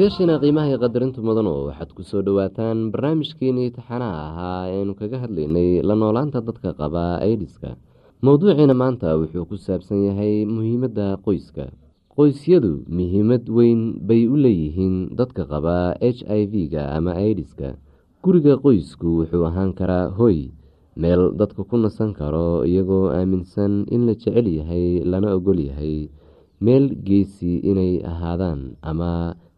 dhegeystayaashiina qiimaha iyo qadarinta mudan oo waxaad ku soo dhowaataan barnaamijkeenii taxanaha ahaa eanu kaga hadlaynay la noolaanta dadka qaba aidiska mowduuciina maanta wuxuu ku saabsan yahay muhiimadda qoyska. Qoysyadu muhiimad weyn bay u leeyihiin dadka qaba h i v-ga ama idiska guriga qoysku wuxuu ahaan karaa hoy meel dadka ku nasan karo iyagoo aaminsan in la jecel yahay lana ogol yahay meel geesi inay ahaadaan ama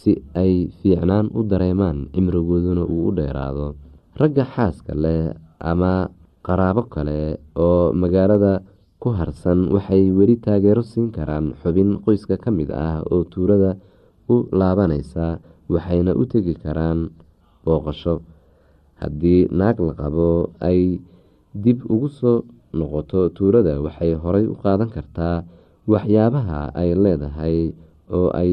si ay fiicnaan u dareemaan cimrigooduna uu u dheeraado. Ragga xaaska leh ama qaraabo kale oo magaalada ku harsan waxay weli taageero siin karaan xubin qoyska ka mid ah oo tuurada u laabanaysa waxayna u tegi karaan booqasho. Haddii naag la qabo ay dib ugu soo noqoto tuulada waxay horay u qaadan kartaa waxyaabaha ay leedahay oo ay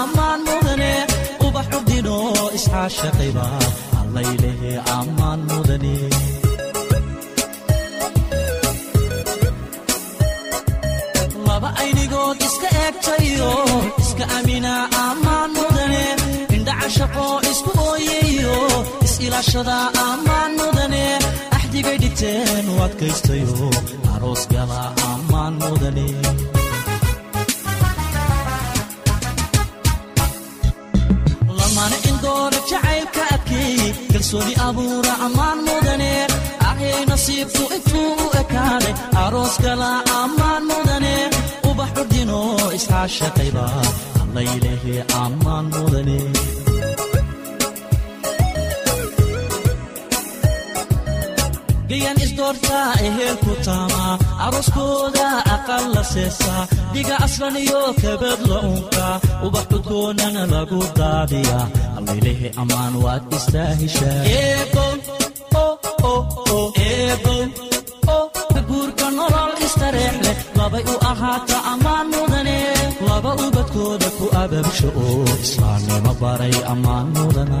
ammaan mudane uba xubdino isxaashaqayba allaylehe ammaan mudane laba aynigood iska eegtayo iska aaminaa ammaan mudane indhacashaqo isku ooyeyo is-ilaashada ammaan mudane axdigay dhigteen u adkaystayo aroos gala ammaan mudane indoora jacaylka adkeeyey kalsooni abuura ammaan mudane ahay nasiibku intuu u ekaaday aroos gala ammaan mudane ubax curdino isxaashaqayba allaylehe ammaan mudane gayan isdoortaa ehelku taamaa arooskooda aqal la seesaa dhiga aslan iyo kabad la unkaa ubax cudkoonana lagu daadiyaa allaylehe ammaan waad istaahishaa guurka nolol istareex leh labay u ahaata ammaan mudane. Laba ubadkooda ku ababsho oo islaamnimo baray ammaan mudana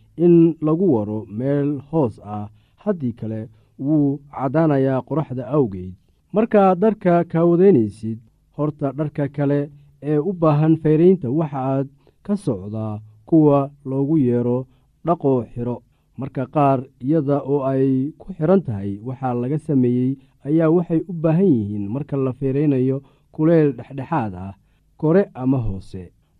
in lagu waro meel hoos ah. Haddii kale wuu caddaanayaa qoraxda awgeed. Markaad dharka kaawadaynaysid horta dharka kale ee u baahan fayraynta waxaaad ka socdaa kuwa loogu yeero dhaqoo xidho marka qaar iyada oo ay ku xidhan tahay waxaa laga sameeyey ayaa waxay u baahan yihiin marka la feeraynayo kuleyl dhexdhexaad ah kore ama hoose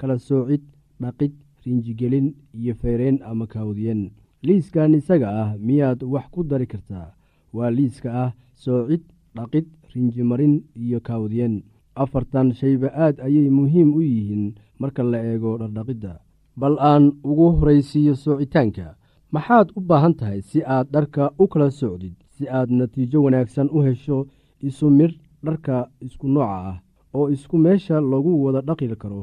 kala soocid dhaqid rinjigelin iyo feyreyn ama kaawdiyen liiskan isaga ah miyaad wax ku dari kartaa. Waa liiska ah soocid dhaqid rinjimarin iyo kaawdiyen afartan shayba aad ayay muhiim u yihiin marka la eego dhardhaqidda. Bal aan ugu horaysiiyo soocitaanka maxaad u baahan tahay si aad dharka u kala socdid si aad natiijo wanaagsan u hesho isu midh dharka isku nooca ah oo isku meesha lagu wada dhaqi karo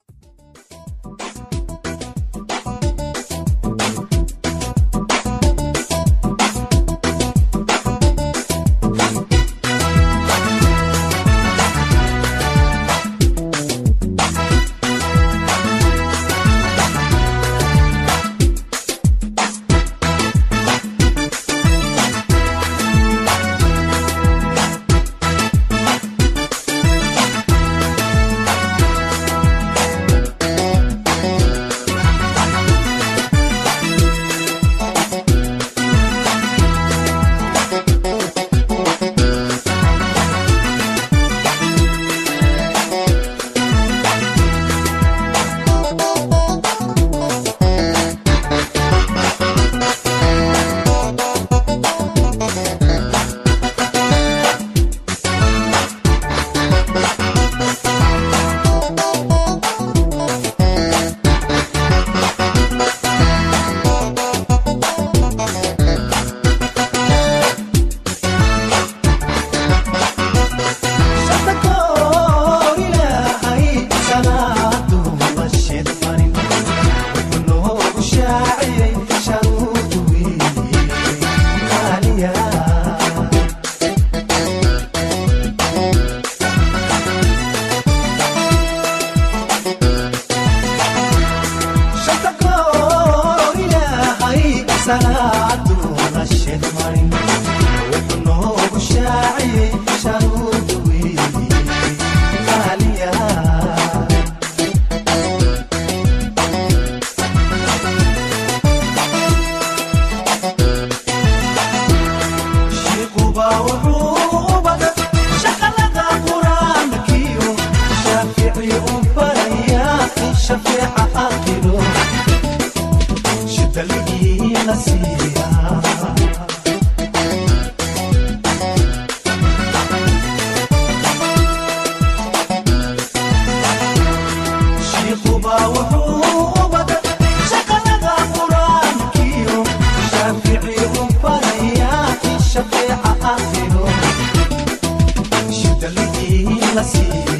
anna waxaa